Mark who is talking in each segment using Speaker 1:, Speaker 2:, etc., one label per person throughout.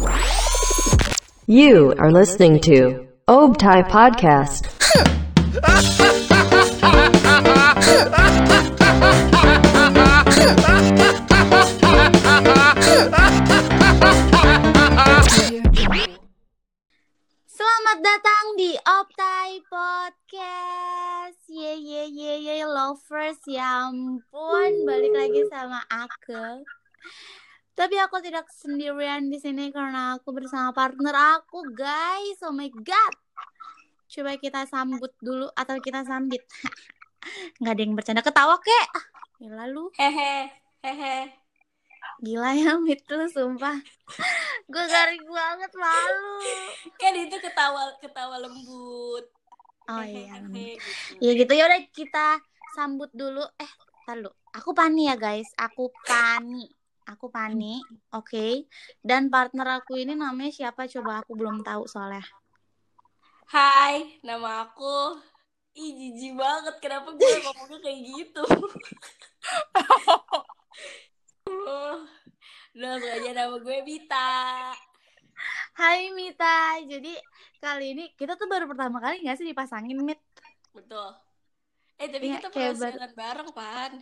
Speaker 1: You are listening to Obtai Podcast.
Speaker 2: Selamat datang di Optai Podcast. Ye ye ye ye lovers, ya ampun, balik lagi sama aku. Tapi aku tidak sendirian di sini karena aku bersama partner aku, guys. Oh my god. Coba kita sambut dulu atau kita sambit. Nggak ada yang bercanda ketawa kek. Ah, Gila lu.
Speaker 3: Hehe, hehe.
Speaker 2: Gila ya Mit lu sumpah. Gue garing banget malu.
Speaker 3: Kan itu ketawa ketawa lembut.
Speaker 2: Oh iya.
Speaker 3: hehe, gitu.
Speaker 2: Ya gitu ya udah kita sambut dulu. Eh, tar. Aku Pani ya guys. Aku Pani. Aku Pani. Oke. Dan partner aku ini namanya siapa coba aku belum tahu soalnya.
Speaker 3: Hai, nama aku. Ih, jijik banget. Kenapa gue ngomongnya kayak gitu? Udah langsung aja nama gue Bita.
Speaker 2: Hai Mita. Jadi kali ini kita tuh baru pertama kali nggak sih dipasangin Mit?
Speaker 3: Betul. Eh, tapi
Speaker 2: Iya,
Speaker 3: kita pernah siaran bareng, Pan.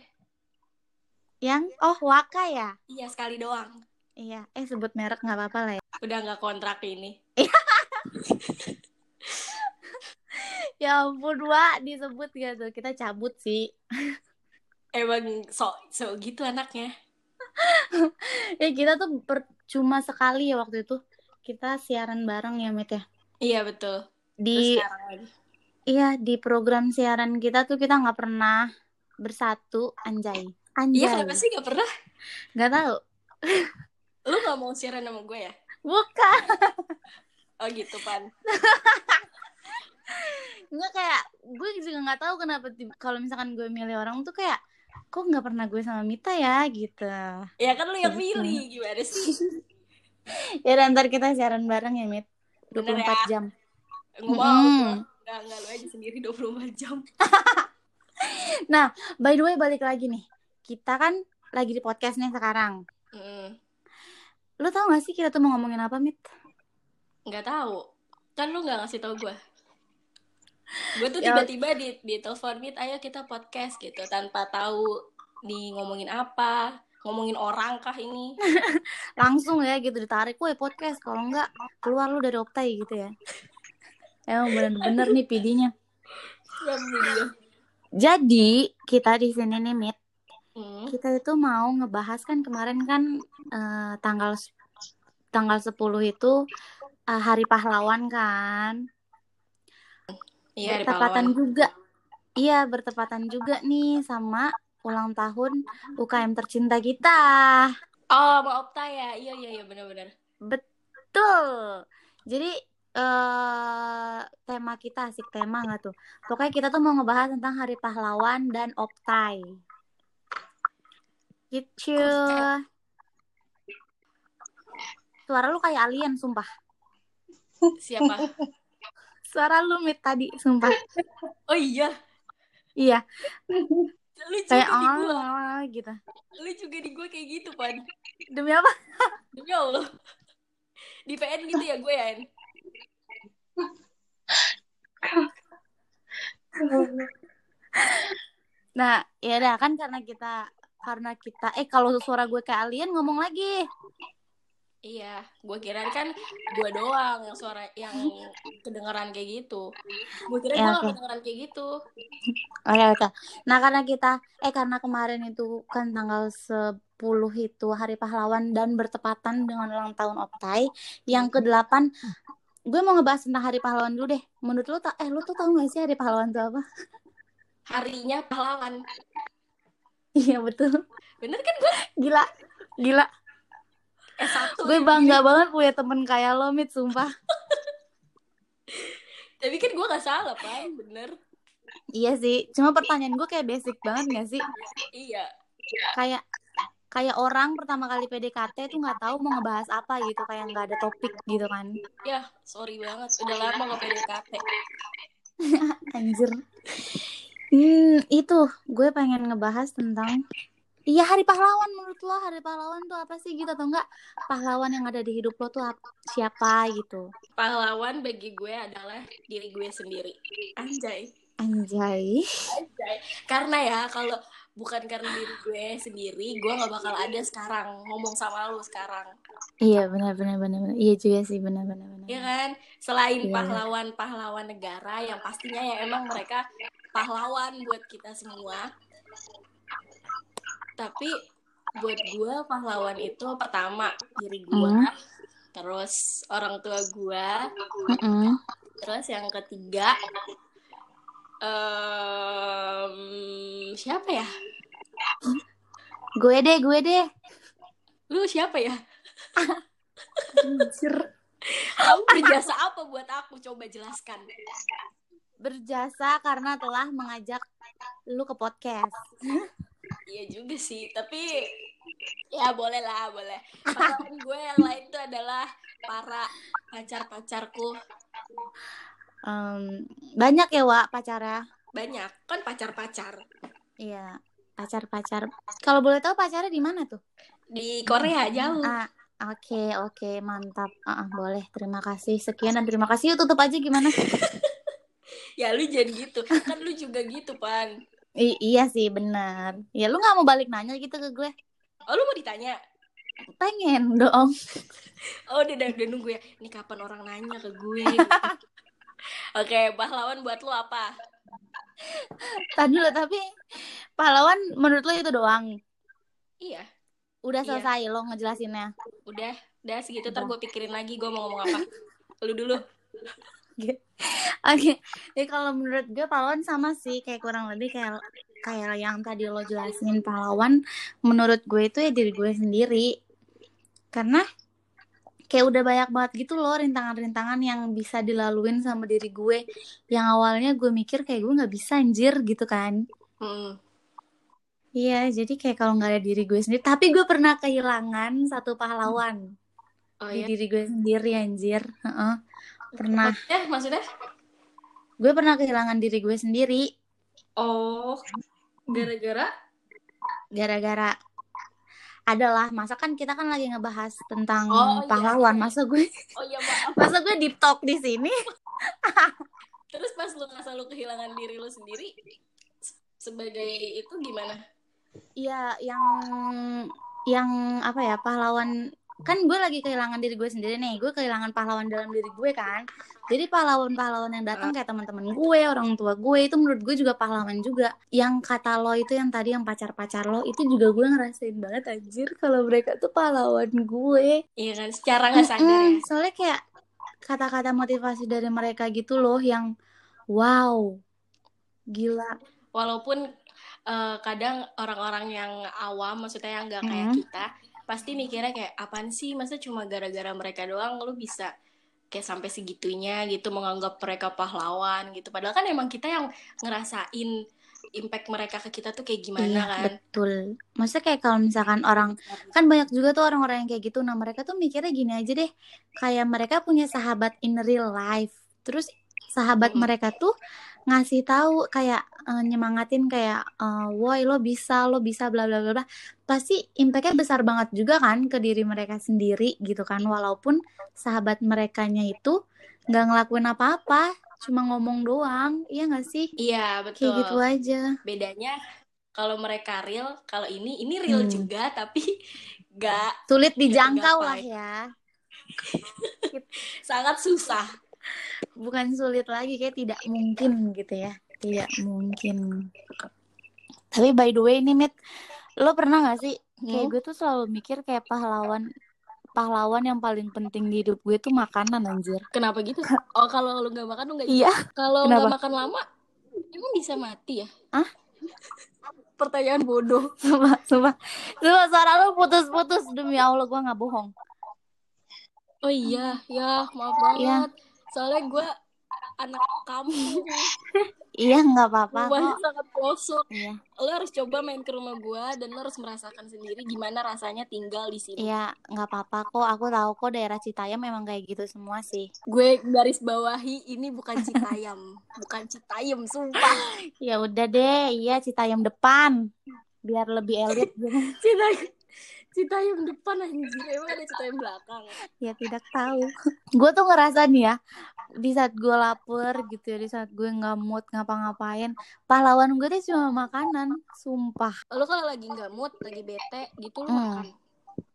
Speaker 2: Yang oh Waka ya?
Speaker 3: Iya, sekali doang.
Speaker 2: Iya. Eh sebut merek nggak apa-apa lah ya.
Speaker 3: Udah nggak kontrak ini.
Speaker 2: Ya ampun Wak disebut gitu. Kita cabut sih.
Speaker 3: Emang so, so gitu anaknya.
Speaker 2: Ya kita tuh per- cuma sekali ya waktu itu. Kita siaran bareng ya Mit ya.
Speaker 3: Iya, betul.
Speaker 2: Di. Iya, di program siaran kita tuh kita nggak pernah bersatu, anjay. Anjay.
Speaker 3: Iya, kenapa sih nggak pernah?
Speaker 2: Nggak tahu.
Speaker 3: Lu nggak mau siaran sama gue ya?
Speaker 2: Bukan.
Speaker 3: Oh gitu, Pan.
Speaker 2: Nggak kayak gue juga nggak tahu kenapa kalau misalkan gue milih orang tuh kayak kok nggak pernah gue sama Mita ya gitu.
Speaker 3: Ya kan lu yang
Speaker 2: Gitu.
Speaker 3: pilih gimana sih?
Speaker 2: Ya dan ntar kita siaran bareng ya, Mit. 24
Speaker 3: Bener ya?
Speaker 2: jam.
Speaker 3: Nggak mau,
Speaker 2: Mm-mm.
Speaker 3: gua. Nggak, nggak lu aja sendiri 24 jam.
Speaker 2: By the way, balik lagi nih. Kita kan lagi di podcast nih sekarang.
Speaker 3: Mm,
Speaker 2: Lu tau gak sih kita tuh mau ngomongin apa, Mit?
Speaker 3: Nggak tahu. Kan lu nggak ngasih tau gue. Gue tuh
Speaker 2: Ya.
Speaker 3: tiba-tiba di, di telepon meet, ayo kita podcast gitu. Tanpa tahu di ngomongin apa. Ngomongin orang kah ini?
Speaker 2: langsung ya gitu ditarik woi podcast kalau enggak keluar lu dari Optai gitu ya emang bener-bener nih PD-nya jadi kita di sini nih Mit
Speaker 3: Hmm,
Speaker 2: kita itu mau ngebahas kan kemarin kan eh, tanggal tanggal 10 itu eh, hari pahlawan kan
Speaker 3: Iya,
Speaker 2: bertepatan juga iya bertepatan juga nih sama ulang tahun UKM tercinta kita
Speaker 3: Oh, mau Opta ya? Iya, iya, iya, bener-bener.
Speaker 2: Betul. Jadi eh tema kita asik tema nggak tuh? Pokoknya kita tuh mau ngebahas tentang Hari Pahlawan dan Optai. Gitu. Suara lu kayak alien, sumpah.
Speaker 3: Siapa?
Speaker 2: Suara lu mit tadi, sumpah.
Speaker 3: Oh iya,
Speaker 2: Iya,
Speaker 3: lu juga
Speaker 2: kayak
Speaker 3: di gue.
Speaker 2: oh gitu.
Speaker 3: Lu juga di gue kayak gitu, Pan.
Speaker 2: Demi apa?
Speaker 3: Demi Allah. Di PN gitu ya gue ya?
Speaker 2: Nah, ya udah kan karena kita karena kita eh kalau suara gue kayak alien ngomong lagi.
Speaker 3: Iya, gue kira kan gue doang yang suara yang kedengeran kayak gitu. Gue kira
Speaker 2: Ya,
Speaker 3: gue gak
Speaker 2: oke.
Speaker 3: kedengeran kayak gitu.
Speaker 2: Oke oke. Nah karena kita eh karena kemarin itu kan tanggal 10 itu Hari Pahlawan dan bertepatan dengan ulang tahun Optai yang ke-8 gue mau ngebahas tentang Hari Pahlawan dulu deh. Menurut lu tak eh lu tuh tahu gak sih Hari Pahlawan itu apa?
Speaker 3: Harinya pahlawan.
Speaker 2: Iya betul.
Speaker 3: Bener kan gue
Speaker 2: Gila. Gila.
Speaker 3: S1.
Speaker 2: Gue bangga banget punya temen kayak lo Mit sumpah.
Speaker 3: Tapi kan gue gak salah, Pan. Bener.
Speaker 2: Iya sih. Cuma pertanyaan gue kayak basic banget gak sih?
Speaker 3: Iya.
Speaker 2: Kayak kayak orang pertama kali PDKT tuh nggak tahu mau ngebahas apa gitu kayak nggak ada topik gitu kan
Speaker 3: Ya, sorry banget. Udah lama gak PDKT.
Speaker 2: Anjir. Hmm, itu gue pengen ngebahas tentang Iya hari pahlawan menurut lo hari pahlawan tuh apa sih gitu atau enggak pahlawan yang ada di hidup lo tuh ap- siapa gitu
Speaker 3: Pahlawan bagi gue adalah diri gue sendiri. Anjay.
Speaker 2: anjay
Speaker 3: Anjay. Karena ya kalau bukan karena diri gue sendiri, gue nggak bakal ada sekarang ngomong sama lu sekarang.
Speaker 2: iya benar benar benar benar iya juga sih benar benar benar
Speaker 3: Ya kan? Selain
Speaker 2: Iya.
Speaker 3: pahlawan-pahlawan negara yang pastinya ya emang mereka pahlawan buat kita semua. Tapi buat gue pahlawan itu pertama diri gue,
Speaker 2: Hmm.
Speaker 3: terus orang tua gue,
Speaker 2: Mm-mm.
Speaker 3: terus yang ketiga em, siapa ya?
Speaker 2: gue deh gue deh
Speaker 3: Lu siapa ya?
Speaker 2: Anjir.
Speaker 3: Kamu berjasa apa buat aku? Coba jelaskan.
Speaker 2: Berjasa karena telah mengajak lu ke podcast
Speaker 3: Iya juga sih, tapi ya boleh lah, boleh. Pahlawan gue yang lain tuh adalah para pacar-pacarku.
Speaker 2: Em, banyak ya Wak pacarnya
Speaker 3: Banyak, kan pacar-pacar.
Speaker 2: iya pacar-pacar kalau boleh tahu pacarnya di mana tuh
Speaker 3: Di Korea jauh.
Speaker 2: Ah, oke oke mantap. Ah, ah, boleh. Terima kasih. Sekian dan terima kasih. Yuk tutup aja gimana?
Speaker 3: Ya lu jangan gitu, kan lu juga gitu, Pan.
Speaker 2: I- iya sih benar. Ya lu nggak mau balik nanya gitu ke gue?
Speaker 3: Oh, lu mau ditanya?
Speaker 2: Pengen dong.
Speaker 3: Oh, udah, udah, nunggu ya. Ini kapan orang nanya ke gue? Oke, pahlawan buat lu apa?
Speaker 2: Tadi dulu tapi pahlawan menurut lo itu doang.
Speaker 3: Iya,
Speaker 2: Udah
Speaker 3: Iya.
Speaker 2: selesai lo ngejelasinnya.
Speaker 3: udah, udah segitu. Ntar gue pikirin lagi gue mau ngomong apa. Lu dulu.
Speaker 2: Oke. Jadi kalau menurut gue pahlawan sama sih kayak kurang lebih kayak kayak yang tadi lo jelasin pahlawan menurut gue itu ya diri gue sendiri. Karena kayak udah banyak banget gitu loh rintangan-rintangan yang bisa dilaluin sama diri gue yang awalnya gue mikir kayak gue nggak bisa anjir gitu kan.
Speaker 3: Hmm.
Speaker 2: Iya, jadi kayak kalau nggak ada diri gue sendiri, tapi gue pernah kehilangan satu pahlawan
Speaker 3: Oh
Speaker 2: di
Speaker 3: ya.
Speaker 2: diri gue sendiri anjir. Heeh. Pernah.
Speaker 3: Maksudnya, maksudnya?
Speaker 2: Gue pernah kehilangan diri gue sendiri
Speaker 3: Oh, gara-gara?
Speaker 2: gara-gara adalah masa kan kita kan lagi ngebahas tentang
Speaker 3: Oh, iya.
Speaker 2: pahlawan masa gue
Speaker 3: Oh iya maaf.
Speaker 2: masa gue deep talk di sini
Speaker 3: Terus pas lu ngerasa lu kehilangan diri lu sendiri se- sebagai itu gimana?
Speaker 2: Iya yang yang apa ya pahlawan kan gue lagi kehilangan diri gue sendiri nih. Gue kehilangan pahlawan dalam diri gue kan. Jadi pahlawan-pahlawan yang datang kayak teman-teman gue orang tua gue itu menurut gue juga pahlawan juga. Yang kata lo itu yang tadi yang pacar-pacar lo itu juga gue ngerasain banget anjir. Kalau mereka tuh pahlawan gue.
Speaker 3: Iya kan, secara nggak sadar
Speaker 2: Mm-mm,
Speaker 3: ya.
Speaker 2: soalnya kayak kata-kata motivasi dari mereka gitu loh yang wow gila.
Speaker 3: Walaupun eh, kadang orang-orang yang awam, maksudnya yang nggak kayak
Speaker 2: Mm.
Speaker 3: kita, pasti mikirnya kayak apaan sih? Masa cuma gara-gara mereka doang lu bisa kayak sampai segitunya gitu menganggap mereka pahlawan gitu. Padahal kan emang kita yang ngerasain impact mereka ke kita tuh kayak gimana
Speaker 2: Iya,
Speaker 3: kan?
Speaker 2: betul. Maksudnya kayak kalau misalkan orang kan banyak juga tuh orang-orang yang kayak gitu. Nah, mereka tuh mikirnya gini aja deh. Kayak mereka punya sahabat in real life. Terus sahabat
Speaker 3: Mm.
Speaker 2: mereka tuh ngasih tahu kayak eh, nyemangatin kayak eh, woi lo bisa, lo bisa bla bla bla bla. Pasti impactnya besar banget juga kan ke diri mereka sendiri gitu kan. Walaupun sahabat merekanya itu nggak ngelakuin apa-apa, cuma ngomong doang. Iya nggak sih?
Speaker 3: Iya,
Speaker 2: Kayak
Speaker 3: betul.
Speaker 2: gitu aja.
Speaker 3: bedanya kalau mereka real kalau ini ini real
Speaker 2: Hmm.
Speaker 3: juga tapi gak
Speaker 2: Sulit dijangkau lah ya.
Speaker 3: sangat susah
Speaker 2: bukan sulit lagi kayak tidak mungkin gitu ya. Tidak mungkin. Tapi by the way nih Mit lo pernah gak sih kayak
Speaker 3: Hmm?
Speaker 2: gue tuh selalu mikir kayak pahlawan pahlawan yang paling penting di hidup gue tuh makanan anjir.
Speaker 3: Kenapa gitu? Oh kalau lu nggak makan lu nggak
Speaker 2: iya.
Speaker 3: Kalau nggak makan lama emang bisa mati ya?
Speaker 2: Hah?
Speaker 3: pertanyaan bodoh.
Speaker 2: Sumpah sumpah. Sumpah suara lo putus-putus. Demi Allah gue nggak bohong.
Speaker 3: Oh iya ya maaf banget.
Speaker 2: Iya.
Speaker 3: Soalnya gue anak kamu.
Speaker 2: Iya nggak apa-apa
Speaker 3: rumahnya
Speaker 2: kok.
Speaker 3: sangat pelosok
Speaker 2: iya.
Speaker 3: Lo harus coba main ke rumah gue dan lo harus merasakan sendiri gimana rasanya tinggal di sini.
Speaker 2: Iya nggak apa-apa kok. Aku tahu kok daerah Citayam memang kayak gitu semua sih.
Speaker 3: Gue garis bawahi ini bukan Citayam. Bukan Citayam sumpah.
Speaker 2: Ya udah deh iya Citayam depan. Biar lebih elit gitu.
Speaker 3: Cita Citayam depan anjir. Emang ada Citayam belakang.
Speaker 2: Ya tidak tahu. Gue tuh ngerasa nih ya di saat gue lapar gitu ya di saat gue nggak mood ngapa-ngapain pahlawan gue tuh cuma makanan sumpah.
Speaker 3: Lo kalau lagi nggak mood lagi bete gitu lo
Speaker 2: Hmm.
Speaker 3: makan?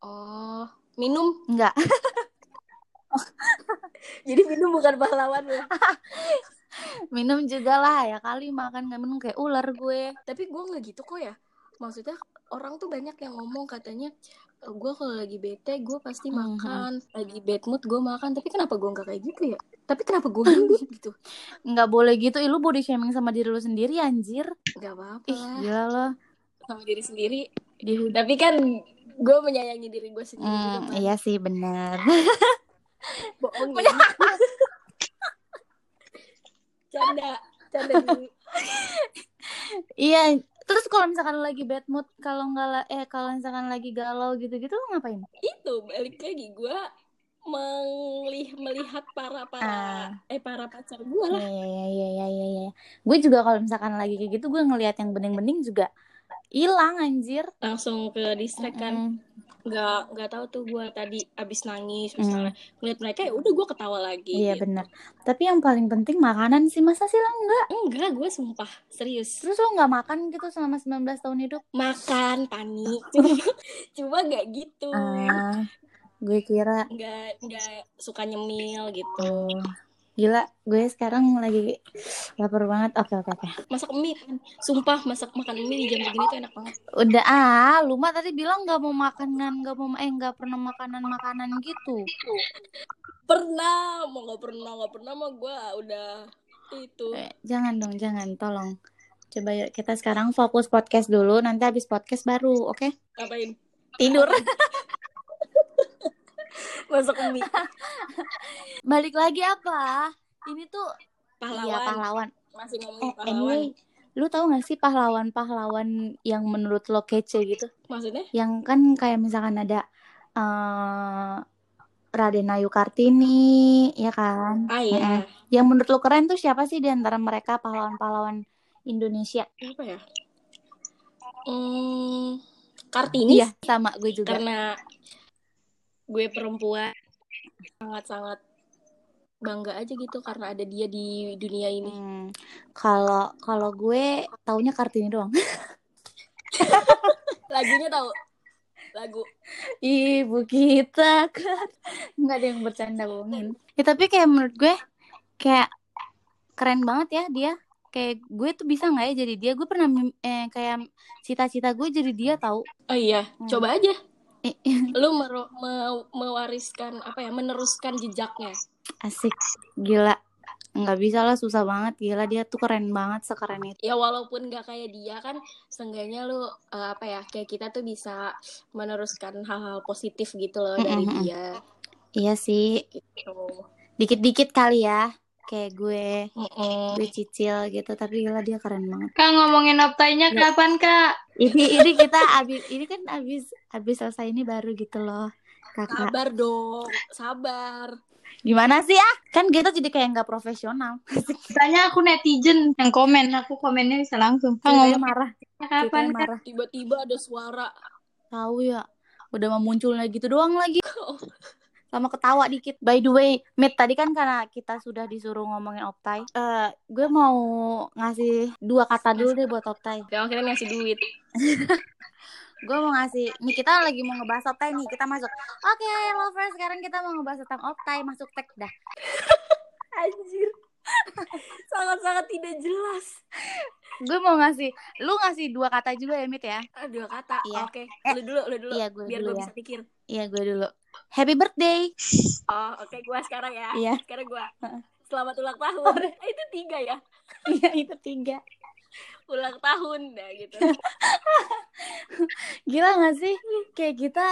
Speaker 3: Oh minum?
Speaker 2: Nggak.
Speaker 3: Jadi minum bukan pahlawan lo
Speaker 2: minum juga lah ya kali makan nggak minum kayak ular gue.
Speaker 3: Tapi gue nggak gitu kok ya. Maksudnya orang tuh banyak yang ngomong katanya gue kalau lagi bete gue pasti
Speaker 2: Mhm.
Speaker 3: makan lagi bad mood gue makan. Tapi kenapa gue nggak kayak gitu ya? Tapi kenapa gue gendut gitu?
Speaker 2: Nggak boleh gitu. Ih, lu body shaming sama diri lu sendiri anjir.
Speaker 3: Nggak apa-apa.
Speaker 2: Ih gila lo
Speaker 3: sama diri sendiri.
Speaker 2: Di
Speaker 3: tapi kan gue menyayangi diri gue sendiri juga
Speaker 2: Hmm,
Speaker 3: kan.
Speaker 2: iya sih benar.
Speaker 3: Bohong ya. Canda. Canda
Speaker 2: iya terus kalau misalkan lagi bad mood kalau nggak eh kalau misalkan lagi galau gitu-gitu lu ngapain
Speaker 3: itu balik lagi gue melih melihat para para
Speaker 2: Ah.
Speaker 3: eh para pacar gue lah
Speaker 2: Iya iya iya iya iya iya. Gue juga kalau misalkan lagi kayak gitu gue ngelihat yang bening-bening juga hilang anjir.
Speaker 3: langsung ke distract kan nggak nggak tahu tuh gue tadi abis nangis
Speaker 2: Mm.
Speaker 3: misalnya ngeliat mereka ya udah gue ketawa lagi
Speaker 2: Iya
Speaker 3: gitu.
Speaker 2: benar. Tapi yang paling penting makanan sih masa sih lo enggak?
Speaker 3: enggak gue sumpah serius
Speaker 2: Terus lo nggak makan gitu selama 19 tahun hidup?
Speaker 3: makan panik cuma nggak gitu
Speaker 2: Ah, gue kira
Speaker 3: nggak nggak suka nyemil gitu
Speaker 2: oh, gila gue sekarang lagi lapar banget. Oke oke oke.
Speaker 3: masak mie kan sumpah masak makan mie di jam segini tuh enak banget
Speaker 2: Udah ah, lu mah tadi bilang nggak mau makanan, nggak mau eh nggak pernah makanan makanan gitu.
Speaker 3: pernah mau nggak pernah nggak pernah mah gue udah itu
Speaker 2: Eh, jangan dong, jangan, tolong. Coba yuk kita sekarang fokus podcast dulu, nanti habis podcast baru, oke?
Speaker 3: ngapain
Speaker 2: Tidur.
Speaker 3: masak mie
Speaker 2: Balik lagi apa? Ini tuh
Speaker 3: pahlawan,
Speaker 2: iya pahlawan.
Speaker 3: masih
Speaker 2: Eh,
Speaker 3: ngomongin pahlawan
Speaker 2: anyway, lu tahu gak sih pahlawan-pahlawan yang menurut lo kece gitu?
Speaker 3: maksudnya
Speaker 2: Yang kan kayak misalkan ada eh Raden Ayu Kartini, ya kan?
Speaker 3: ah iya
Speaker 2: Mm-mm. Yang menurut lo keren tuh siapa sih di antara mereka pahlawan-pahlawan Indonesia?
Speaker 3: apa ya hmm, kartini
Speaker 2: Iya, sama gue juga.
Speaker 3: karena gue perempuan sangat-sangat bangga aja gitu karena ada dia di dunia ini
Speaker 2: Hmm, kalau kalau gue taunya Kartini doang.
Speaker 3: lagunya tahu lagu
Speaker 2: Ibu kita kan nggak ada yang bercanda bohongin. Ya tapi kayak menurut gue kayak keren banget ya dia. Kayak gue tuh bisa nggak ya jadi dia? Gue pernah eh, kayak cita-cita gue jadi dia tahu.
Speaker 3: oh iya
Speaker 2: Hmm.
Speaker 3: coba aja lu mero- me- mewariskan apa ya meneruskan jejaknya
Speaker 2: Asik, gila. Nggak bisa lah, susah banget. Gila dia tuh keren banget, sekeren itu.
Speaker 3: ya walaupun gak kayak dia kan seenggaknya lu eh, apa ya kayak kita tuh bisa meneruskan hal-hal positif gitu loh dari dia
Speaker 2: Iya sih,
Speaker 3: gitu
Speaker 2: dikit-dikit kali ya. Kayak gue,
Speaker 3: Mm-mm.
Speaker 2: gue cicil gitu. Tapi gila dia keren banget.
Speaker 4: Kak ngomongin optainya
Speaker 2: Ya.
Speaker 4: kapan kak?
Speaker 2: ini ini kita abis ini kan abis abis selesai ini baru gitu loh kakak
Speaker 3: sabar dong sabar
Speaker 2: gimana sih ah kan kita jadi kayak nggak profesional
Speaker 4: Tanya aku netizen yang komen, aku komennya bisa langsung. Kak ngomongnya
Speaker 2: marah
Speaker 4: kapan
Speaker 2: marah
Speaker 3: tiba-tiba ada suara
Speaker 2: tahu ya udah mau munculnya gitu doang lagi sama ketawa dikit. By the way Mit tadi kan karena kita sudah disuruh ngomongin optai eh gue mau ngasih dua kata dulu deh buat optai.
Speaker 3: Yang akhirnya ngasih duit.
Speaker 2: Gue mau ngasih nih kita lagi mau ngebahas optai nih kita masuk. Oke lovers sekarang kita mau ngebahas tentang optai masuk tag dah.
Speaker 3: Anjir. Sangat-sangat tidak jelas.
Speaker 2: Gue mau ngasih lu ngasih dua kata juga ya Mit ya?
Speaker 3: Ah, dua kata.
Speaker 2: Iya.
Speaker 3: oke
Speaker 2: Eh,
Speaker 3: lu dulu lu dulu.
Speaker 2: iya, gue
Speaker 3: biar
Speaker 2: dulu
Speaker 3: gue
Speaker 2: ya.
Speaker 3: bisa pikir.
Speaker 2: Iya gue dulu happy birthday.
Speaker 3: Oh oke gue sekarang ya.
Speaker 2: Iya.
Speaker 3: sekarang gue selamat ulang tahun. Eh, itu tiga ya?
Speaker 2: Iya itu tiga.
Speaker 3: Ulang tahun dah gitu.
Speaker 2: Gila gak sih? Kayak kita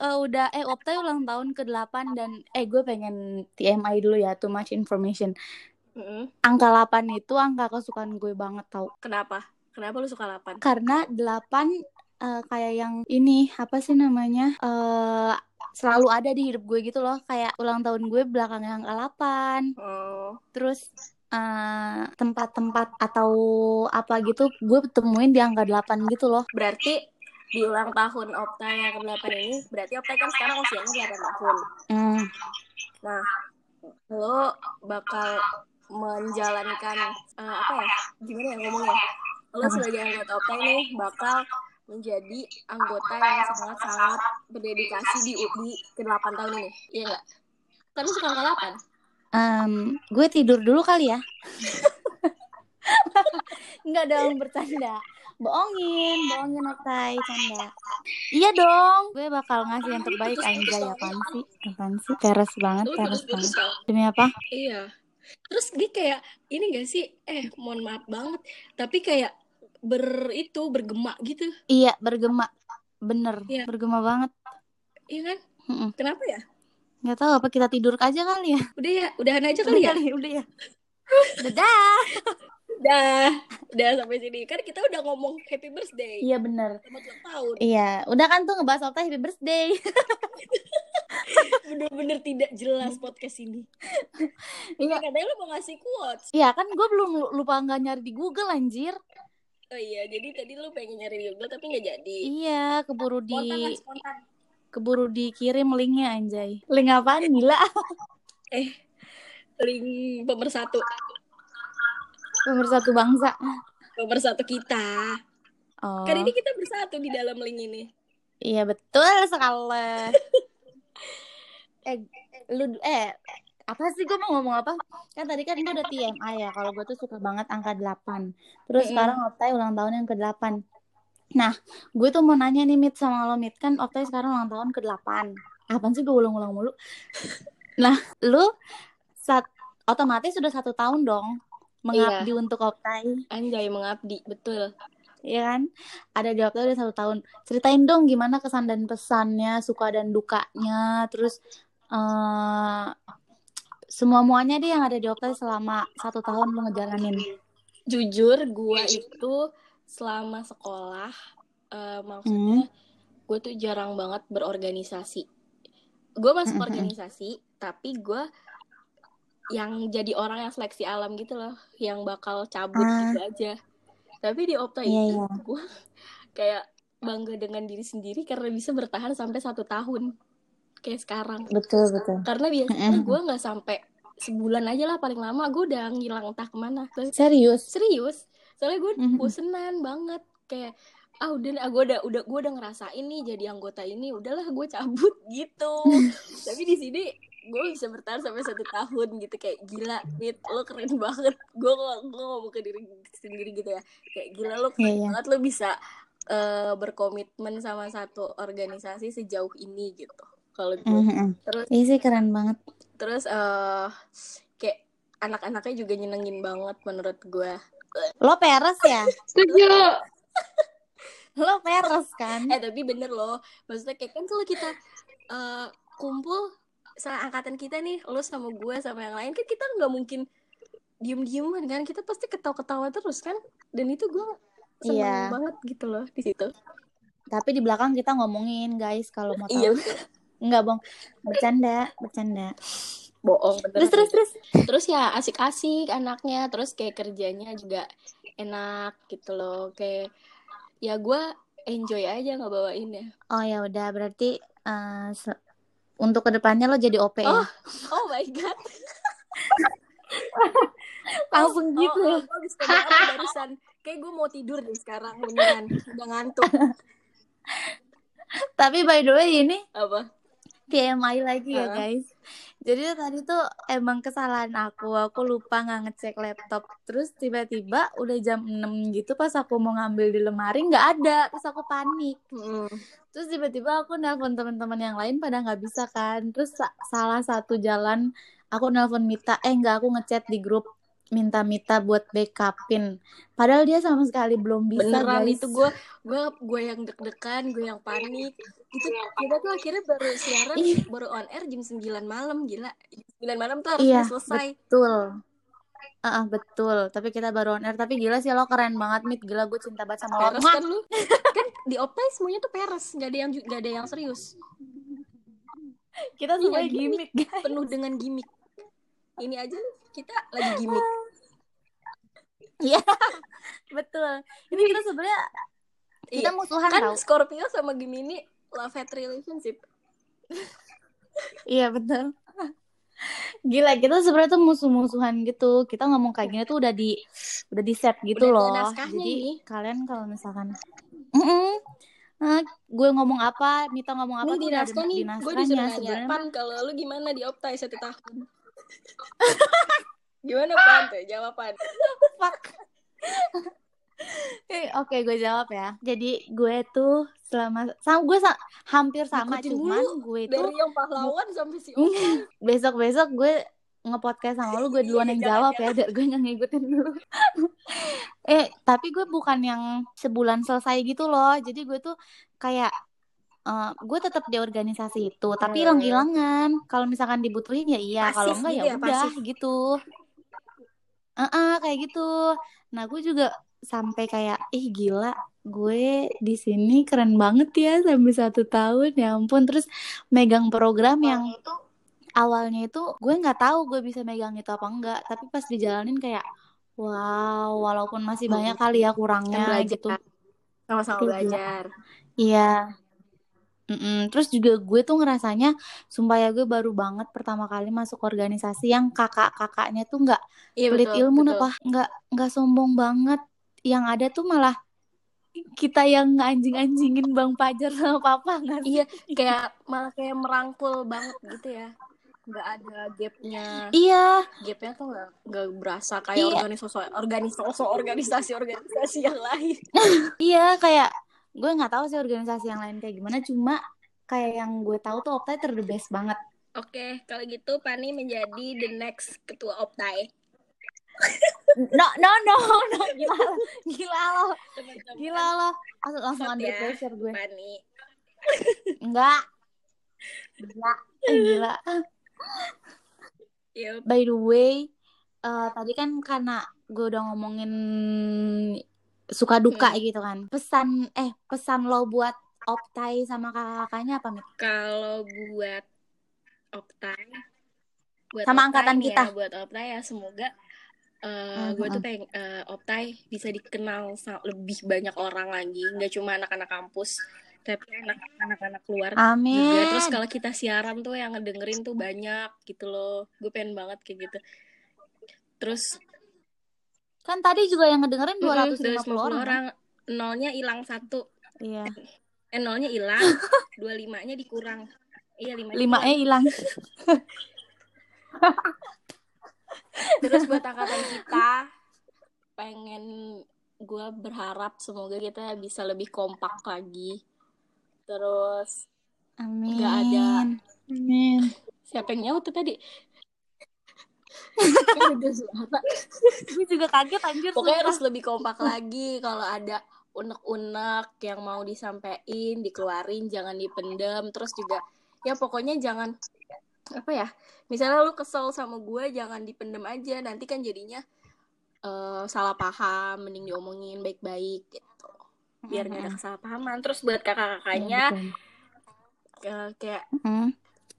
Speaker 2: eh, udah eh optai ulang tahun ke 8 dan eh gue pengen TMI dulu ya too much information.
Speaker 3: Mm-mm.
Speaker 2: angka 8 itu angka kesukaan gue banget tau.
Speaker 3: Kenapa? Kenapa lu suka 8
Speaker 2: karena 8 eh, kayak yang ini apa sih namanya eh selalu ada di hidup gue gitu loh kayak ulang tahun gue belakangnya angka 8
Speaker 3: oh
Speaker 2: terus eh, tempat-tempat atau apa gitu gue temuin di angka 8 gitu loh.
Speaker 3: Berarti di ulang tahun Opta yang ke-8 ini, berarti Opta kan sekarang usianya 8 tahun.
Speaker 2: Hmm.
Speaker 3: Nah, lo bakal menjalankan eh, apa ya? Gimana ya ngomongnya? Lo sebagai anggota Opta ini bakal menjadi anggota yang sangat-sangat berdedikasi di di ke-8 tahun ini. Iya nggak? Kan lu suka angka 8?
Speaker 2: Em, gue tidur dulu kali ya. Enggak dong, bercanda. Bohongin, bohongin Oktai, canda. Iya dong, gue bakal ngasih yang terbaik anjay apaan sih? Apaan sih? Teres banget,
Speaker 3: terus-terus
Speaker 2: banget. Demi apa?
Speaker 3: Iya. Terus dia kayak ini gak sih? Eh, mohon maaf banget. Tapi kayak ber itu bergema gitu.
Speaker 2: Iya, bergema. Bener,
Speaker 3: Iya.
Speaker 2: bergema banget.
Speaker 3: Iya kan?
Speaker 2: Mm-mm.
Speaker 3: Kenapa ya?
Speaker 2: Nggak tahu apa kita tidur aja kali ya?
Speaker 3: Udah ya, udahan aja kali ya.
Speaker 2: udah ya. Dadah.
Speaker 3: Udah, udah sampai sini. Kan kita udah ngomong happy birthday.
Speaker 2: Iya bener.
Speaker 3: Tahun.
Speaker 2: Iya, udah kan tuh ngebahas Okta happy birthday.
Speaker 3: Bener-bener tidak jelas podcast ini.
Speaker 2: Iya.
Speaker 3: Katanya lu mau ngasih quotes.
Speaker 2: Iya kan gue belum lu- lupa nggak nyari di Google anjir.
Speaker 3: Oh iya, jadi tadi lu pengen nyari di Google tapi nggak jadi.
Speaker 2: Iya, keburu
Speaker 3: Spontan lah,
Speaker 2: di
Speaker 3: spontan.
Speaker 2: keburu dikirim linknya anjay. Link apaan gila?
Speaker 3: Eh, link pemersatu.
Speaker 2: Pemersatu bangsa.
Speaker 3: Pemersatu kita.
Speaker 2: Oh.
Speaker 3: Kan ini kita bersatu di dalam link ini.
Speaker 2: Iya betul sekali. eh lu eh apa sih gue mau ngomong apa? Kan tadi kan gue udah TMI ya kalau gue tuh suka banget angka 8. Terus
Speaker 3: Mm-mm.
Speaker 2: sekarang Optai ulang tahun yang ke-8. Nah, gue tuh mau nanya nih Mit sama lo Mit kan Optai sekarang ulang tahun ke-8. Apaan sih gue ulang-ulang mulu? nah, lu saat otomatis sudah satu tahun dong mengabdi untuk Optai.
Speaker 3: Anjay mengabdi, betul.
Speaker 2: Iya kan? Ada di Optai udah satu tahun. Ceritain dong gimana kesan dan pesannya, suka dan dukanya, terus eh semua muanya deh yang ada di Optai selama satu tahun lo ngejalanin.
Speaker 3: Jujur, gua itu selama sekolah, eh, maksudnya gue tuh jarang banget berorganisasi. Gue masuk
Speaker 2: Mm-mm.
Speaker 3: organisasi, tapi gue yang jadi orang yang seleksi alam gitu loh, yang bakal cabut
Speaker 2: Ah.
Speaker 3: gitu aja. Tapi di Opta
Speaker 2: Iya,
Speaker 3: itu
Speaker 2: iya.
Speaker 3: gue kayak bangga dengan diri sendiri karena bisa bertahan sampai satu tahun kayak sekarang.
Speaker 2: Betul betul.
Speaker 3: Karena biasanya gue nggak sampai sebulan aja lah paling lama gue udah ngilang entah ke mana. Terus
Speaker 2: Serius?
Speaker 3: serius soalnya gue bosenan banget kayak ah udah ah, gue udah udah gue udah ngerasain nih jadi anggota ini udahlah gue cabut gitu tapi di sini gue bisa bertahan sampai satu tahun gitu kayak gila Mit lo keren banget gue gue ngomong ke diri sendiri gitu ya kayak gila lo keren
Speaker 2: Iya, iya.
Speaker 3: banget lo bisa eh, berkomitmen sama satu organisasi sejauh ini gitu kalau gue
Speaker 2: Mhm.
Speaker 3: terus
Speaker 2: Iya sih keren banget.
Speaker 3: terus eh kayak anak-anaknya juga nyenengin banget menurut gue
Speaker 2: Lo peres ya?
Speaker 4: Setuju.
Speaker 2: Lo peres kan?
Speaker 3: Eh tapi bener loh, maksudnya kayak kan kalau kita eh, kumpul sama angkatan kita nih, lo sama gue sama yang lain kan kita nggak mungkin diem-dieman kan, kita pasti ketawa-ketawa terus kan, dan itu gue seneng
Speaker 2: Iya.
Speaker 3: banget gitu loh di situ.
Speaker 2: Tapi di belakang kita ngomongin guys kalau mau tahu.
Speaker 3: Iya,
Speaker 2: Enggak, Bong. Bercanda, bercanda.
Speaker 3: bohong bener.
Speaker 2: Terus terus terus.
Speaker 3: Terus ya asik-asik anaknya, terus kayak kerjanya juga enak gitu loh, kayak ya gue enjoy aja ngebawainnya.
Speaker 2: Oh ya udah berarti se- untuk ke depannya lo jadi OP ya?
Speaker 3: Oh. Oh my god.
Speaker 2: Langsung gitu.
Speaker 3: Oh, oh, habis barusan. Kayak gue mau tidur nih sekarang beneran. Udah ngantuk.
Speaker 2: Tapi by the way ini
Speaker 3: Apa?
Speaker 2: TMI lagi ya guys. Jadi tadi tuh emang kesalahan aku. Aku lupa nggak ngecek laptop. Terus tiba-tiba udah jam 6 gitu pas aku mau ngambil di lemari nggak ada. Terus aku panik.
Speaker 3: Mm.
Speaker 2: Terus tiba-tiba aku nelpon teman-teman yang lain pada nggak bisa kan. Terus sa- salah satu jalan aku nelpon Mita. Eh nggak aku ngechat di grup minta Mita buat backupin. Padahal dia sama sekali belum bisa
Speaker 3: Beneran
Speaker 2: guys.
Speaker 3: itu gue gue gue yang deg-degan, gue yang panik. Itu kita tuh akhirnya baru siaran,
Speaker 2: Iya.
Speaker 3: baru on air jam 9 malam, gila. 9 malam tuh harus
Speaker 2: Iya,
Speaker 3: selesai.
Speaker 2: betul. Ah, ah, betul. Tapi kita baru on air. Tapi gila sih lo keren banget, Mit. Gila gue cinta banget sama lo.
Speaker 3: Peres kan lu? kan di Optai semuanya tuh peres, nggak ada yang nggak ada yang serius.
Speaker 2: Kita
Speaker 3: Iya,
Speaker 2: semuanya
Speaker 3: gimmick.
Speaker 2: gimmick, guys.
Speaker 3: Penuh dengan gimmick. Ini aja kita lagi gimmick.
Speaker 2: Iya, betul. Ini kita sebenarnya kita
Speaker 3: Iya.
Speaker 2: musuhan
Speaker 3: kan
Speaker 2: tau.
Speaker 3: Scorpio sama Gemini love hate relationship
Speaker 2: Iya betul. Gila kita sebenarnya tuh musuh-musuhan gitu. Kita ngomong kayak gini tuh udah di udah di set gitu
Speaker 3: Udah
Speaker 2: loh. Jadi
Speaker 3: nih.
Speaker 2: kalian kalau misalkan Mm-mm. Nah, gue ngomong apa, Mita ngomong apa
Speaker 3: nih di
Speaker 2: tuh
Speaker 3: naskah nih gue disuruh nanya pan kalau lu gimana di optai satu tahun gimana pan tuh jawaban.
Speaker 2: Fuck. Eh, Oke, gue jawab ya. Jadi gue tuh selama sama gue sa- hampir sama
Speaker 3: Ngikutin
Speaker 2: cuman gue tuh
Speaker 3: dari yang pahlawan sampai si
Speaker 2: besok-besok gue ngepodcast sama lu gue duluan yang jawab ya biar gue nggak ngikutin dulu eh tapi gue bukan yang sebulan selesai gitu loh. Jadi gue tuh kayak eh, gue tetap di organisasi itu tapi
Speaker 3: Hmm.
Speaker 2: hilang-hilangan. Kalau misalkan dibutuhin ya iya. Kalau enggak
Speaker 3: gitu
Speaker 2: ya
Speaker 3: ya,
Speaker 2: udah
Speaker 3: pasif.
Speaker 2: Gitu Heeh, kayak gitu. Nah gue juga sampai kayak ih gila gue di sini keren banget ya sampai satu tahun ya ampun. Terus megang program yang awalnya itu gue nggak tahu gue bisa megang itu apa enggak. Tapi pas dijalanin kayak wow walaupun masih banyak kali ya kurangnya
Speaker 3: belajar.
Speaker 2: gitu.
Speaker 3: Sama-sama
Speaker 2: Iya.
Speaker 3: belajar.
Speaker 2: Iya Mm-mm. terus juga gue tuh ngerasanya sumpah ya gue baru banget pertama kali masuk organisasi yang kakak-kakaknya tuh nggak
Speaker 3: iya
Speaker 2: pelit
Speaker 3: betul
Speaker 2: ilmu.
Speaker 3: Betul.
Speaker 2: apa nggak nggak sombong banget. Yang ada tuh malah kita yang anjing-anjingin bang Pajar sama papa nggak
Speaker 3: iya kayak malah kayak merangkul banget gitu ya. Nggak ada gapnya.
Speaker 2: Iya.
Speaker 3: Gapnya tuh nggak nggak berasa kayak
Speaker 2: Iya.
Speaker 3: organisasi organisasi organisasi organisasi yang lain.
Speaker 2: Iya kayak gue nggak tahu sih organisasi yang lain kayak gimana cuma kayak yang gue tahu tuh Optai ter the best banget.
Speaker 3: Oke, kalau gitu Pani menjadi the next ketua Optai.
Speaker 2: No no no no gila lo gila lo gila lo langsung under
Speaker 3: ya.
Speaker 2: pressure gue.
Speaker 3: Pani.
Speaker 2: Enggak enggak Eh, gila.
Speaker 3: Yup.
Speaker 2: By the way eh, tadi kan karena gue udah ngomongin suka duka
Speaker 3: Hmm.
Speaker 2: gitu kan. Pesan eh pesan lo buat Optai sama kakak-kakaknya apa Mit?
Speaker 3: Kalau buat Optai, buat
Speaker 2: Sama
Speaker 3: Optai
Speaker 2: angkatan
Speaker 3: nih
Speaker 2: kita.
Speaker 3: ya, buat Optai ya semoga eh
Speaker 2: Hmm,
Speaker 3: gue tuh
Speaker 2: hmm.
Speaker 3: pengen eh, Optai bisa dikenal lebih banyak orang lagi, nggak cuma anak-anak kampus, tapi anak- anak-anak luar
Speaker 2: Amin.
Speaker 3: juga. Terus kalau kita siaran tuh yang ngedengerin tuh banyak gitu loh. Gue pengen banget kayak gitu. Terus
Speaker 2: Kan tadi juga yang ngedengerin
Speaker 3: mm,
Speaker 2: 250 orang. kan?
Speaker 3: orang, nolnya hilang satu,
Speaker 2: Iya.
Speaker 3: eh nolnya hilang, dua limanya dikurang. Iya lima.
Speaker 2: Lima E hilang.
Speaker 3: Terus buat angkatan kita, pengen gue berharap semoga kita bisa lebih kompak lagi. Terus
Speaker 2: Amin.
Speaker 3: Nggak ada.
Speaker 2: Amin.
Speaker 3: siapa yang nyaut tuh tadi? Kan.
Speaker 2: Gue juga kaget anjir.
Speaker 3: Pokoknya
Speaker 2: sumpah.
Speaker 3: harus lebih kompak lagi kalau ada unek-unek yang mau disampaikan, dikeluarin, jangan dipendam. Terus juga ya pokoknya jangan apa ya? Misalnya lu kesel sama gue, jangan dipendam aja. Nanti kan jadinya eh, salah paham, mending diomongin baik-baik gitu. Biar nggak ada kesalahpahaman. Terus buat kakak-kakaknya
Speaker 2: Iya, betul.
Speaker 3: eh, kayak
Speaker 2: Mm.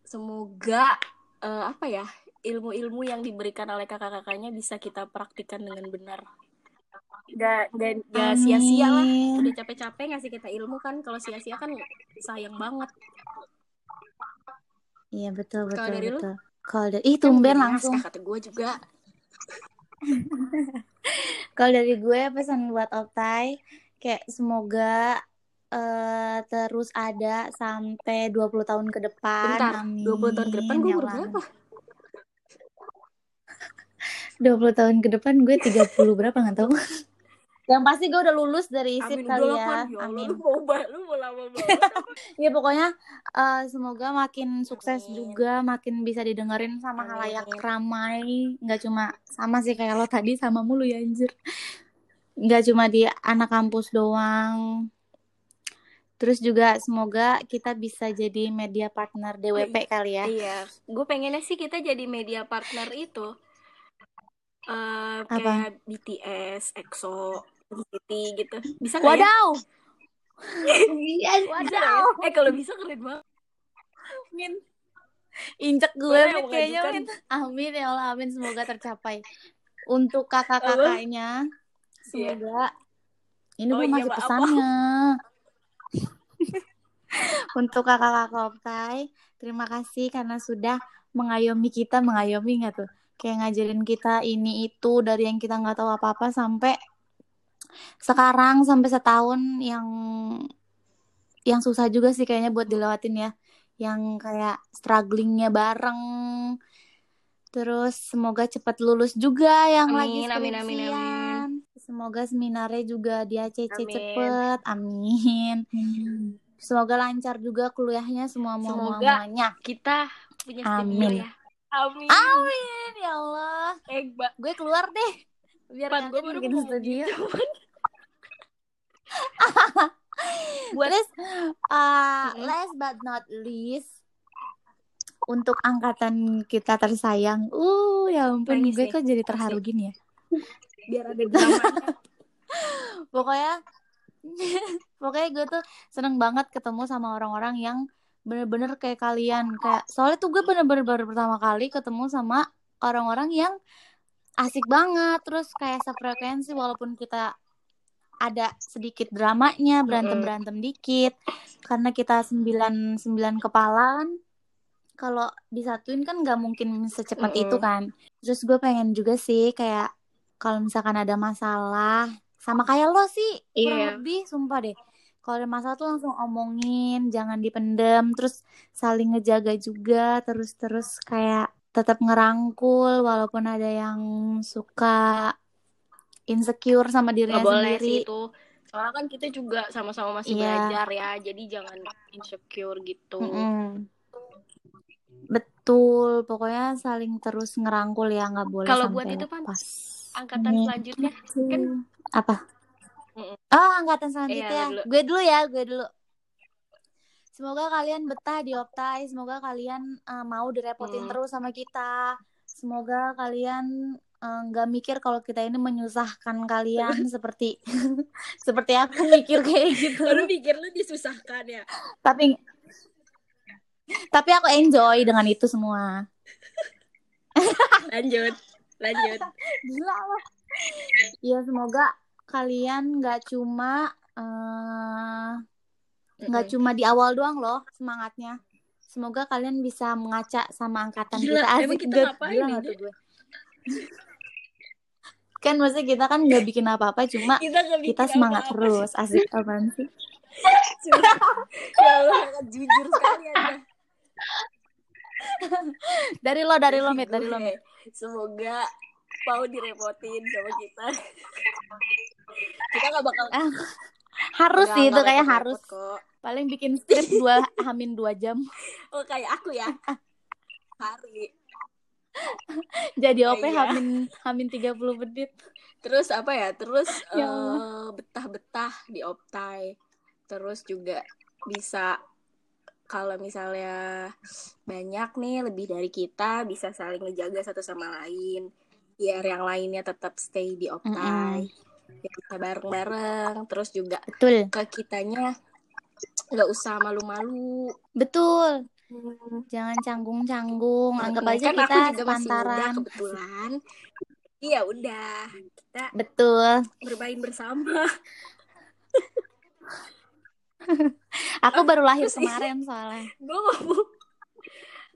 Speaker 3: semoga eh, apa ya? Ilmu-ilmu yang diberikan oleh kakak-kakaknya bisa kita praktikkan dengan benar. Gak, gak, gak sia-sia lah. Udah capek-capek ngasih kita ilmu kan. Kalau sia-sia kan sayang banget.
Speaker 2: Iya betul betul
Speaker 3: Kalau dari
Speaker 2: betul. Kalau dari ih
Speaker 3: Kan
Speaker 2: tumben
Speaker 3: udah
Speaker 2: langsung.
Speaker 3: kata gue juga.
Speaker 2: Kalau dari gue pesan buat Optai kayak semoga eh, terus ada sampai 20 tahun ke depan.
Speaker 3: Bentar,
Speaker 2: Amin.
Speaker 3: 20 tahun ke depan gue
Speaker 2: Ya
Speaker 3: umur berapa?
Speaker 2: 20 tahun ke depan gue 30 berapa nggak tahu. Yang pasti gue udah lulus dari ISIP
Speaker 3: Amin
Speaker 2: kali
Speaker 3: gue
Speaker 2: ya.
Speaker 3: ya Allah.
Speaker 2: Amin.
Speaker 3: Lu mau, lu mau lama banget.
Speaker 2: Ya pokoknya eh, semoga makin sukses
Speaker 3: Amin.
Speaker 2: juga, makin bisa didengerin sama
Speaker 3: Amin,
Speaker 2: halayak ramai. Nggak cuma sama sih kayak lo tadi sama mulu ya anjir. Nggak cuma di anak kampus doang. Terus juga semoga kita bisa jadi media partner DWP kali ya.
Speaker 3: Iya, gue pengennya sih kita jadi media partner itu. Eh
Speaker 2: Apa?
Speaker 3: kayak BTS, EXO, NCT gitu. Bisa nggak ya?
Speaker 2: Wadaw.
Speaker 3: Nggak ya? Eh kalau bisa keren banget.
Speaker 2: Min. Injek gue Min, kayaknya. Min. Amin ya Allah, amin semoga tercapai. Untuk kakak-kakaknya semoga ini
Speaker 3: Oh
Speaker 2: belum
Speaker 3: iya,
Speaker 2: masuk
Speaker 3: maaf,
Speaker 2: pesannya. Untuk kakak-kakak Optai, terima kasih karena sudah mengayomi kita, mengayomi nggak tuh? Kayak ngajarin kita ini itu dari yang kita nggak tahu apa-apa sampai sekarang sampai setahun yang yang susah juga sih kayaknya buat dilewatin ya. Yang kayak strugglingnya bareng. Terus semoga cepat lulus juga yang lagi
Speaker 3: Amin, amin, amin.
Speaker 2: Semoga seminarnya juga di ACC
Speaker 3: Amin.
Speaker 2: cepet. Amin. Semoga lancar juga kuliahnya semua
Speaker 3: Semoga
Speaker 2: muanya.
Speaker 3: kita punya
Speaker 2: Amin.
Speaker 3: ya. Amin.
Speaker 2: Amin ya Allah.
Speaker 3: Eh.
Speaker 2: Gue keluar deh. Biar
Speaker 3: Pan, gue baru
Speaker 2: bikin studio.
Speaker 3: gitu.
Speaker 2: Buat uh,
Speaker 3: Mm-mm.
Speaker 2: last but not least untuk angkatan kita tersayang. Uh, ya ampun
Speaker 3: Nangis
Speaker 2: gue kok jadi terharu gini ya.
Speaker 3: Biar ada dramanya.
Speaker 2: Pokoknya pokoknya gue tuh seneng banget ketemu sama orang-orang yang bener-bener kayak kalian. Kayak soalnya tuh gue bener-bener baru pertama kali ketemu sama orang-orang yang asik banget. Terus kayak sefrekuensi walaupun kita ada sedikit dramanya berantem berantem dikit. Karena kita sembilan sembilan kepalaan kalau disatuin kan nggak mungkin secepat
Speaker 3: Mm-mm.
Speaker 2: itu kan. Terus gue pengen juga sih kayak kalau misalkan ada masalah sama kayak lo sih kurang
Speaker 3: Iya.
Speaker 2: lebih sumpah deh kalau ada masalah tuh langsung omongin jangan dipendem terus saling ngejaga juga terus terus kayak tetap ngerangkul walaupun ada yang suka insecure sama dirinya
Speaker 3: Nggak boleh
Speaker 2: sendiri
Speaker 3: sih itu. Soalnya kan kita juga sama-sama masih
Speaker 2: Iya.
Speaker 3: belajar ya. Jadi jangan insecure gitu.
Speaker 2: Mm-mm. Betul, pokoknya saling terus ngerangkul ya, nggak boleh
Speaker 3: Kalau buat itu,
Speaker 2: lepas.
Speaker 3: Angkatan selanjutnya kan
Speaker 2: apa? Oh, angkatan selanjutnya.
Speaker 3: Iya, dulu.
Speaker 2: Gue dulu ya, gue dulu. Semoga kalian betah di Optai, semoga kalian uh, mau direpotin
Speaker 3: Hmm.
Speaker 2: terus sama kita. Semoga kalian uh, nggak mikir kalau kita ini menyusahkan kalian seperti seperti aku mikir kayak gitu.
Speaker 3: Baru pikir lu disusahkan ya.
Speaker 2: Tapi tapi aku enjoy dengan itu semua.
Speaker 3: Lanjut. Lanjut.
Speaker 2: Gila lah. Ya semoga kalian nggak cuma eh, nggak
Speaker 3: Mm-mm.
Speaker 2: cuma di awal doang loh semangatnya. Semoga kalian bisa mengaca sama angkatan
Speaker 3: Gila,
Speaker 2: kita.
Speaker 3: emang
Speaker 2: Asik
Speaker 3: kita
Speaker 2: gila,
Speaker 3: ngapain
Speaker 2: gila nggak tuh gue? kan maksudnya kita kan nggak bikin apa-apa, cuma
Speaker 3: Kita bikin
Speaker 2: kita semangat
Speaker 3: apa-apa.
Speaker 2: terus. Asik apaan sih?
Speaker 3: ya Allah, jujur sekali Anda.
Speaker 2: Dari lo, dari lo, Mit, dari lo, Mit.
Speaker 3: Semoga mau direpotin sama kita. Kita nggak bakal
Speaker 2: Ah, harus sih itu kayak harus.
Speaker 3: kok.
Speaker 2: Paling bikin skrip dua hamin dua jam.
Speaker 3: Oh kayak aku ya. Hari.
Speaker 2: Jadi OP
Speaker 3: Iya.
Speaker 2: hamin hamin 30 menit.
Speaker 3: Terus apa ya? Terus
Speaker 2: Ya
Speaker 3: eh, betah-betah di Optai. Terus juga bisa kalau misalnya banyak nih lebih dari kita bisa saling ngejaga satu sama lain. Biar yang lainnya tetap stay di Optai. Biar bisa bareng-bareng. Terus juga
Speaker 2: Betul.
Speaker 3: ke kitanya nggak usah malu-malu.
Speaker 2: Betul.
Speaker 3: Hmm.
Speaker 2: Jangan canggung-canggung. Anggap
Speaker 3: Nah,
Speaker 2: aja
Speaker 3: kan
Speaker 2: kita
Speaker 3: aku juga masih muda
Speaker 2: sepantaran.
Speaker 3: kebetulan. Iya udah kita
Speaker 2: Betul.
Speaker 3: bermain bersama.
Speaker 2: Aku baru lahir
Speaker 3: terus
Speaker 2: kemarin soalnya.
Speaker 3: gue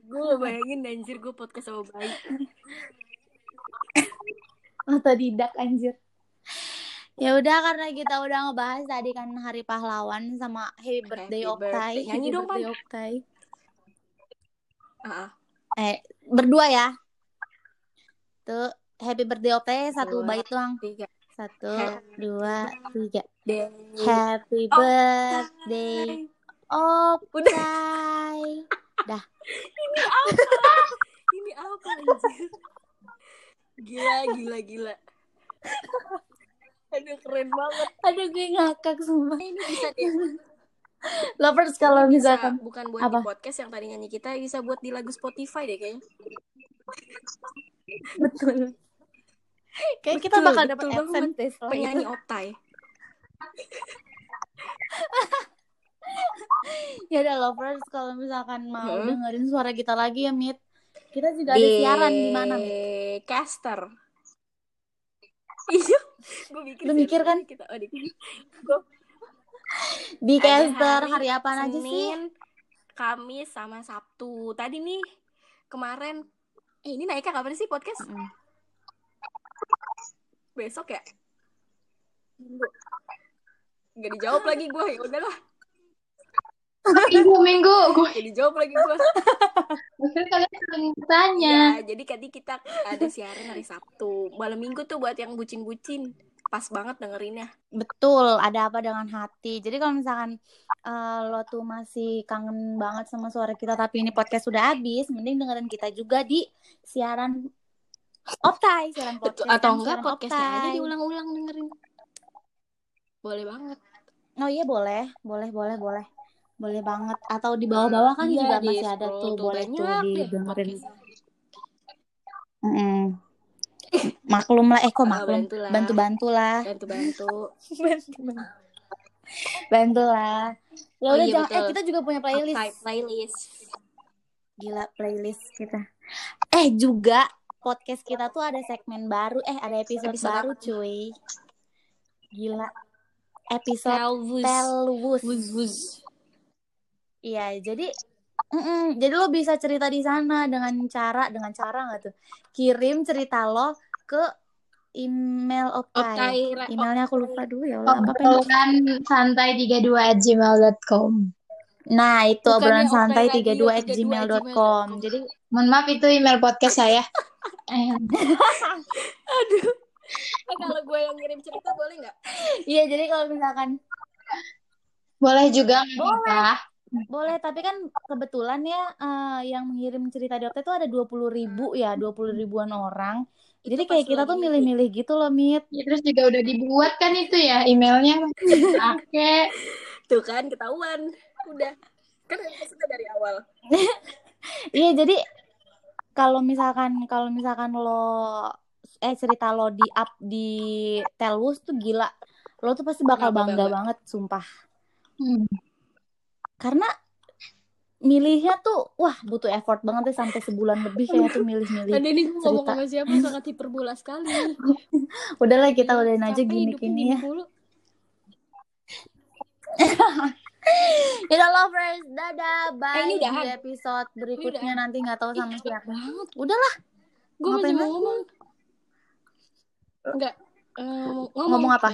Speaker 3: gue bayangin anjir gue podcast sama bayi
Speaker 2: Otodidak anjir. Ya udah karena kita udah ngebahas tadi kan hari pahlawan sama happy birthday
Speaker 3: birthday. Nyanyi
Speaker 2: Happy
Speaker 3: dong,
Speaker 2: birthday
Speaker 3: Pan.
Speaker 2: Optai.
Speaker 3: Ah,
Speaker 2: Eh, berdua ya. Tuh, happy birthday Optai satu
Speaker 3: Dua.
Speaker 2: bait doang.
Speaker 3: tiga
Speaker 2: Satu,
Speaker 3: Happy
Speaker 2: dua, tiga.
Speaker 3: day
Speaker 2: Happy birthday Optai.
Speaker 3: ini apa ini apa anjir gila gila gila aduh keren banget
Speaker 2: Aduh gue ngakak sumpah.
Speaker 3: ini bisa deh
Speaker 2: Lovers kalau
Speaker 3: bisa
Speaker 2: misalkan
Speaker 3: bukan buat
Speaker 2: Apa?
Speaker 3: di podcast yang tadi nyanyi kita bisa buat di lagu Spotify deh kayaknya
Speaker 2: betul. Kayak kita
Speaker 3: Betul,
Speaker 2: bakal
Speaker 3: betul
Speaker 2: dapat
Speaker 3: banget.
Speaker 2: deh
Speaker 3: penyanyi
Speaker 2: itu.
Speaker 3: Optai
Speaker 2: Ya udah lovers kalau misalkan mau
Speaker 3: Hmm.
Speaker 2: dengerin suara kita lagi ya Mit. Kita juga ada siaran di mana Mit?
Speaker 3: Caster iya Gue mikir
Speaker 2: Lu mikir kan?
Speaker 3: Kita, oh, di,
Speaker 2: Di
Speaker 3: Ada
Speaker 2: caster hari apa aja sih?
Speaker 3: Kamis sama Sabtu. Tadi nih kemarin eh ini naiknya kapan sih podcast?
Speaker 2: Mm-mm.
Speaker 3: Besok ya? Gak dijawab lagi gue ya udahlah
Speaker 4: Minggu minggu. Gue
Speaker 3: gak dijawab lagi gue
Speaker 4: pikir kalian sering tanya.
Speaker 3: ya jadi tadi kita ada siaran hari Sabtu malam minggu tuh buat yang bucin-bucin pas banget dengerinnya
Speaker 2: Betul, ada apa dengan hati. Jadi kalau misalkan eh, lo tuh masih kangen banget sama suara kita tapi ini podcast sudah habis, mending dengerin kita juga di siaran Optai, siaran podcast.
Speaker 3: Betul, atau
Speaker 2: kan,
Speaker 3: enggak
Speaker 2: siaran
Speaker 3: podcastnya aja diulang-ulang dengerin boleh banget
Speaker 2: Oh iya boleh, boleh, boleh, boleh. Boleh banget. Atau di bawah-bawah kan
Speaker 3: Iya,
Speaker 2: juga
Speaker 3: di
Speaker 2: masih ada
Speaker 3: scroll
Speaker 2: tuh, boleh tuh didengerin. Mm-mm. Maklum lah, eh kok
Speaker 3: Ah,
Speaker 2: maklum?
Speaker 3: bantulah.
Speaker 2: Bantu-bantu lah.
Speaker 3: bantu-bantu
Speaker 2: Bantu lah. Ya
Speaker 3: Oh
Speaker 2: udah
Speaker 3: iya,
Speaker 2: jangan, eh kita juga punya playlist.
Speaker 3: Playlist
Speaker 2: Gila playlist kita. Eh juga podcast kita tuh ada segmen baru, eh ada episode,
Speaker 3: Episode
Speaker 2: baru
Speaker 3: apa?
Speaker 2: cuy. Gila. Episode
Speaker 3: Telvus
Speaker 2: Telwus.
Speaker 3: Wuz wuz
Speaker 2: Iya, jadi mm-mm, jadi lo bisa cerita di sana dengan cara dengan cara nggak tuh? Kirim cerita lo ke email Optai. Emailnya aku lupa dulu ya Allah. Apa pengen?
Speaker 4: Obrolan santai 32 gmail.com.
Speaker 2: Nah, itu
Speaker 3: Bukannya
Speaker 2: obrolan santai
Speaker 3: Radio
Speaker 2: 32 at
Speaker 3: 32
Speaker 2: gmail.com. Jadi
Speaker 4: Mohon maaf itu email podcast saya.
Speaker 3: Aduh eh kalau gue yang ngirim cerita boleh nggak
Speaker 2: iya, jadi kalau misalkan
Speaker 4: boleh juga nggak apa.
Speaker 2: Boleh, tapi kan kebetulan ya eh, yang mengirim cerita di Optai itu ada 20 ribu ya, 20 ribuan orang. Jadi
Speaker 3: Itu
Speaker 2: kayak kita tuh milih-milih gitu loh, Mit.
Speaker 4: Ya, terus juga udah dibuat kan itu ya emailnya pakai.
Speaker 3: tuh kan ketahuan udah kan sudah dari awal
Speaker 2: Iya, jadi kalau misalkan kalau misalkan lo eh cerita lo di up di Telus tuh gila. Lo tuh pasti bakal bangga
Speaker 3: banget?
Speaker 2: banget, sumpah.
Speaker 4: Hmm.
Speaker 2: Karena milihnya tuh wah butuh effort banget deh sampai sebulan lebih kayaknya tuh milih-milih.
Speaker 3: Tadi ini gue ngomong sama siapa sangat hiperbola sekali
Speaker 2: Udahlah kita udahin aja
Speaker 3: Capek
Speaker 2: gini
Speaker 3: hidupnya
Speaker 2: gini
Speaker 3: gini
Speaker 2: ya.
Speaker 3: mulu.
Speaker 2: Yaudah lovers, dadah, bye.
Speaker 3: Eh, ini
Speaker 2: Di
Speaker 3: udahan.
Speaker 2: episode berikutnya
Speaker 3: udahan.
Speaker 2: nanti nggak tahu sama
Speaker 3: Ih,
Speaker 2: siapa.
Speaker 3: banget
Speaker 2: Udahlah,
Speaker 3: gue masih mau ngomong enggak eh, ngomong,
Speaker 2: ngomong apa?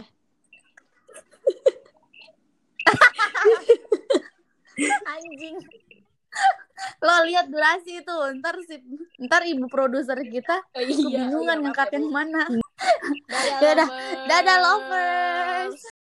Speaker 2: Anjing. Lo lihat durasi itu, ntar si ntar ibu produser kita
Speaker 3: Oh, iya,
Speaker 2: kebingungan
Speaker 3: iya,
Speaker 2: ngangkat
Speaker 3: ya,
Speaker 2: yang mana. Dadah,
Speaker 3: lovers.
Speaker 2: Dadah lovers.